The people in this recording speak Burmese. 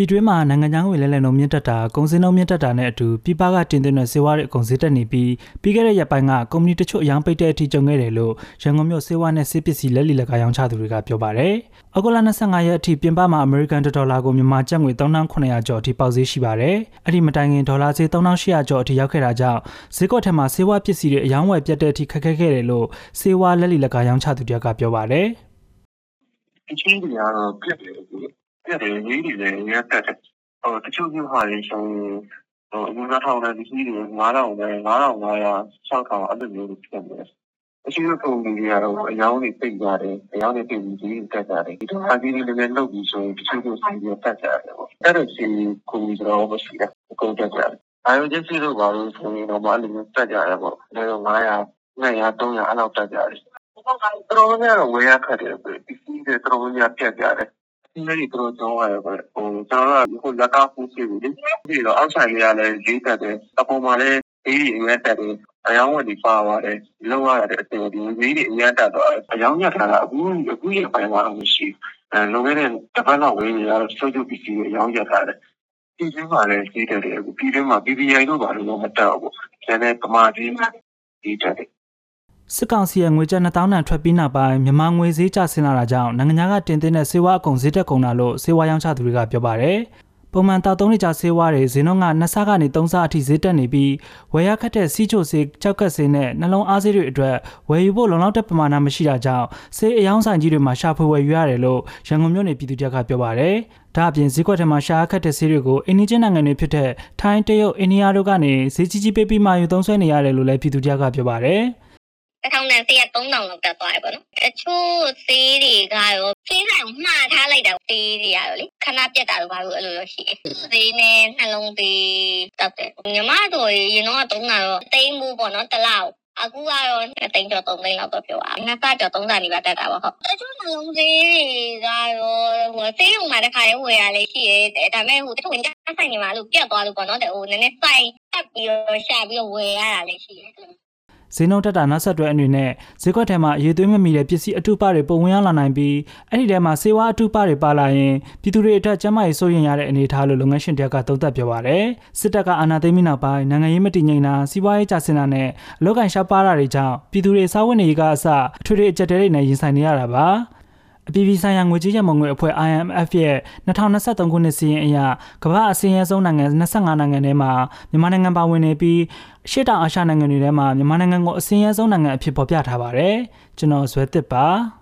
ပြည်တွင်းမှာနိုင်ငံခြားငွေလဲလှယ်နှုန်းမြင့်တက်တာကုန်စည်နှုန်းမြင့်တက်တာနဲ့အတူပြည်ပကတင်သွင်းတဲ့စေဝါတွေအကုန်ဈေးတက်နေပြီးပြီးခဲ့တဲ့ရက်ပိုင်းကကုမ္ပဏီတချို့အယောင်ပိတ်တဲ့အထိကြုံခဲ့တယ်လို့ရန်ကုန်မြို့စေဝါနဲ့စေပစ္စည်းလက်လီလက်ကားရောင်းချသူတွေကပြောပါတယ်။အောက်တိုဘာ25ရက်အထိပြင်ပမှာအမေရိကန်ဒေါ်လာကိုမြန်မာကျပ်ငွေ3900ကျော်အထိပေါက်ဈေးရှိပါတယ်။အဲ့ဒီမတိုင်ခင်ဒေါ်လာဈေး3800ကျော်အထိရောက်ခဲ့တာကြောင့်ဈေးကွက်ထဲမှာစေဝါပစ္စည်းတွေအယောင်ဝယ်ပြတ်တဲ့အထိခက်ခဲခဲ့တယ်လို့စေဝါလက်လီလက်ကားရောင်းချသူတွေကပြောပါတယ်။အချင်းကြီးကတော့ပြက်တယ်အခု ပြက်တယ်ရေးတွေလည်းရတက်တယ်ဟိုတချို့မျိုးဟာတွေဆိုရင်ဟိုအမှုသားထောင်တဲ့ဒီကြီးတွေ9000ပဲ9500 6000အဲ့လိုမျိုးတွေဖြစ်နေတယ်အရှိတဲ့ပုံတွေကတော့အယောင်းတွေပိတ်ကြတယ်အယောင်းတွေပိတ်ပြီးဒီတက်ကြတယ်ဒီတော့အကြီးကြီးလည်းလည်းလုပ်ပြီးဆိုရင်တချို့မျိုးစီပြီးတက်ကြတယ်ပေါ့အဲ့ဒါစီကိုကြီးတော့မရှိတာအကုန်တက်ကြတယ်အာရုံချင်းစီလို့ပါလို့ဆိုရင်တော့မအဲ့လိုမျိုးတက်ကြတယ်ပေါ့ဒါတော့900 900 300အဲ့လောက်တက်ကြတယ်တော်တော်များများတော့ဝယ်ရခက်တယ်ပစ္စည်းတွေတော်တော်များများပြတ်ကြတယ် ဒီနေ့တော့တော့ရတယ်ပေါ့ဟိုကျွန်တော်ကဟိုလက်ကားဖူးစီဘူးလေပြီးတော့အောက်ဆိုင်လေးကလည်းရေးတက်တယ်အပေါ်မှာလည်းအေးကြီးအများတက်တယ်အယောင်းဝက်ဒီပါပါတယ်လုံးရတဲ့အချိန်ဒီဈေးတွေအများတက်တော့အယောင်းညက်ထားတာအခုအခုရပိုင်းမှာမရှိအဲလုံးဝတဲ့တစ်ပတ်လောက်ဝေးနေရတော့စုပ်စုပ်ပစ္စည်းတွေအယောင်းညက်ထားတယ်ပြည်တွင်းမှာလည်းဈေးတက်တယ်အခုပြည်တွင်းမှာ PPI တို့ဘာလို့မတက်ဘူးပေါ့ကျန်တဲ့ပမာကြီးဈေးတက်တယ် စစ်ကောင်စီရဲ့ငွေကျပ်2000တန်ထွက်ပြီးနောက်ပိုင်းမြန်မာငွေဈေးကျဆင်းလာတာကြောင့်နိုင်ငံခြားကတင်သွင်းတဲ့ဆေးဝါးအကုန်ဈေးတက်ကုန်တာလို့ဆေးဝါးရောင်းချသူတွေကပြောပါတယ်။ပုံမှန်တောက်သုံးနေကြဆေးဝါးတွေဈေးနှုန်းက2ဆကနေ3ဆအထိဈေးတက်နေပြီးဝယ်ရခက်တဲ့စီးချိုဆေးကြောက်ကက်ဆေးနဲ့နှလုံးအားဆေးတွေအတွက်ဝယ်ယူဖို့လုံလောက်တဲ့ပမာဏမရှိတာကြောင့်ဆေးအယောင်းဆိုင်ကြီးတွေမှာရှာဖွေဝယ်ယူရတယ်လို့ရန်ကုန်မြို့နယ်ပြည်သူ့တပ်ကပြောပါတယ်။ဒါအပြင်ဈေးကွက်ထဲမှာရှာခက်တဲ့ဆေးတွေကိုအင်းနီချင်းနိုင်ငံတွေဖြစ်တဲ့ထိုင်းတရုတ်အိန္ဒိယတို့ကနေဈေးကြီးကြီးပေးပြီးမှယူသုံးဆွဲနေရတယ်လို့လည်းပြည်သူ့တပ်ကပြောပါတယ်။ တစ်ထောင်တန်ဆေးက3000လောက်တက်သွားတယ်ပေါ့နော်။အချို့ဆေးတွေကတော့ဆေးဆိုင်ကိုမှားထားလိုက်တာဆေးတွေကတော့လေခဏပြတ်တာလို့ဘာလို့အဲ့လိုလို့ရှိတယ်။ဆေးနဲ့နှလုံးသေးတက်တယ်။ညီမတို့ရင်တော့တုံးတာတော့တိမ်မှုပေါ့နော်တစ်လောက်အခုကတော့တိမ်ကျော်3သိန်းလောက်တော့ပြောပါနှစ်ပတ်ကျော်30နီးပါးတက်တာပါဟုတ်အချို့နှလုံးသေးတွေကတော့ဟိုဆေးရုံမှာတစ်ခါလေးဝယ်ရလေးရှိရဲဒါပေမဲ့ဟိုတချို့ဝင်ကြဆိုင်နေမှာလို့ပြတ်သွားလို့ပေါ့နော်ဟိုနည်းနည်းစိုက်တက်ပြီးတော့ရှာပြီးတော့ဝယ်ရတာလေးရှိရဲ ဈေးနှုန်းတက်တာနောက်ဆက်တွဲအနေနဲ့ဈေးကွက်ထဲမှာအရေးသွေးမမီတဲ့ပစ္စည်းအထုပတွေပုံဝင်ရလာနိုင်ပြီးအဲ့ဒီထဲမှာစေဝါအထုပတွေပါလာရင်ပြည်သူတွေအတွက်ကျန်းမာရေးစိုးရိမ်ရတဲ့အနေအထားလို့လုပ်ငန်းရှင်တယောက်ကသုံးသပ်ပြောပါတယ်စစ်တပ်ကအာဏာသိမ်းပြီးနောက်ပိုင်းနိုင်ငံရေးမတည်ငြိမ်တာစီးပွားရေးကျဆင်းတာနဲ့အလုပ်ကိုင်ရှားပါတာတွေကြောင့်ပြည်သူတွေစားဝတ်နေရေးကအစအထွေထွေအကြက်တဲတွေနဲ့ရင်ဆိုင်နေရတာပါ အပြည်ပြည်ဆိုင်ရာငွေကြေးရမုံငွေအဖွဲ့ IMF ရဲ့2023ခုနှစ်စီးရင်အရကမ္ဘာအစင်းရဲဆုံးနိုင်ငံ25နိုင်ငံထဲမှာမြန်မာနိုင်ငံပါဝင်နေပြီးရှေ့တောင်အာရှနိုင်ငံတွေထဲမှာမြန်မာနိုင်ငံကိုအစင်းရဲဆုံးနိုင်ငံအဖြစ်ဖော်ပြထားပါတယ်ကျွန်တော်ဇွဲသစ်ပါ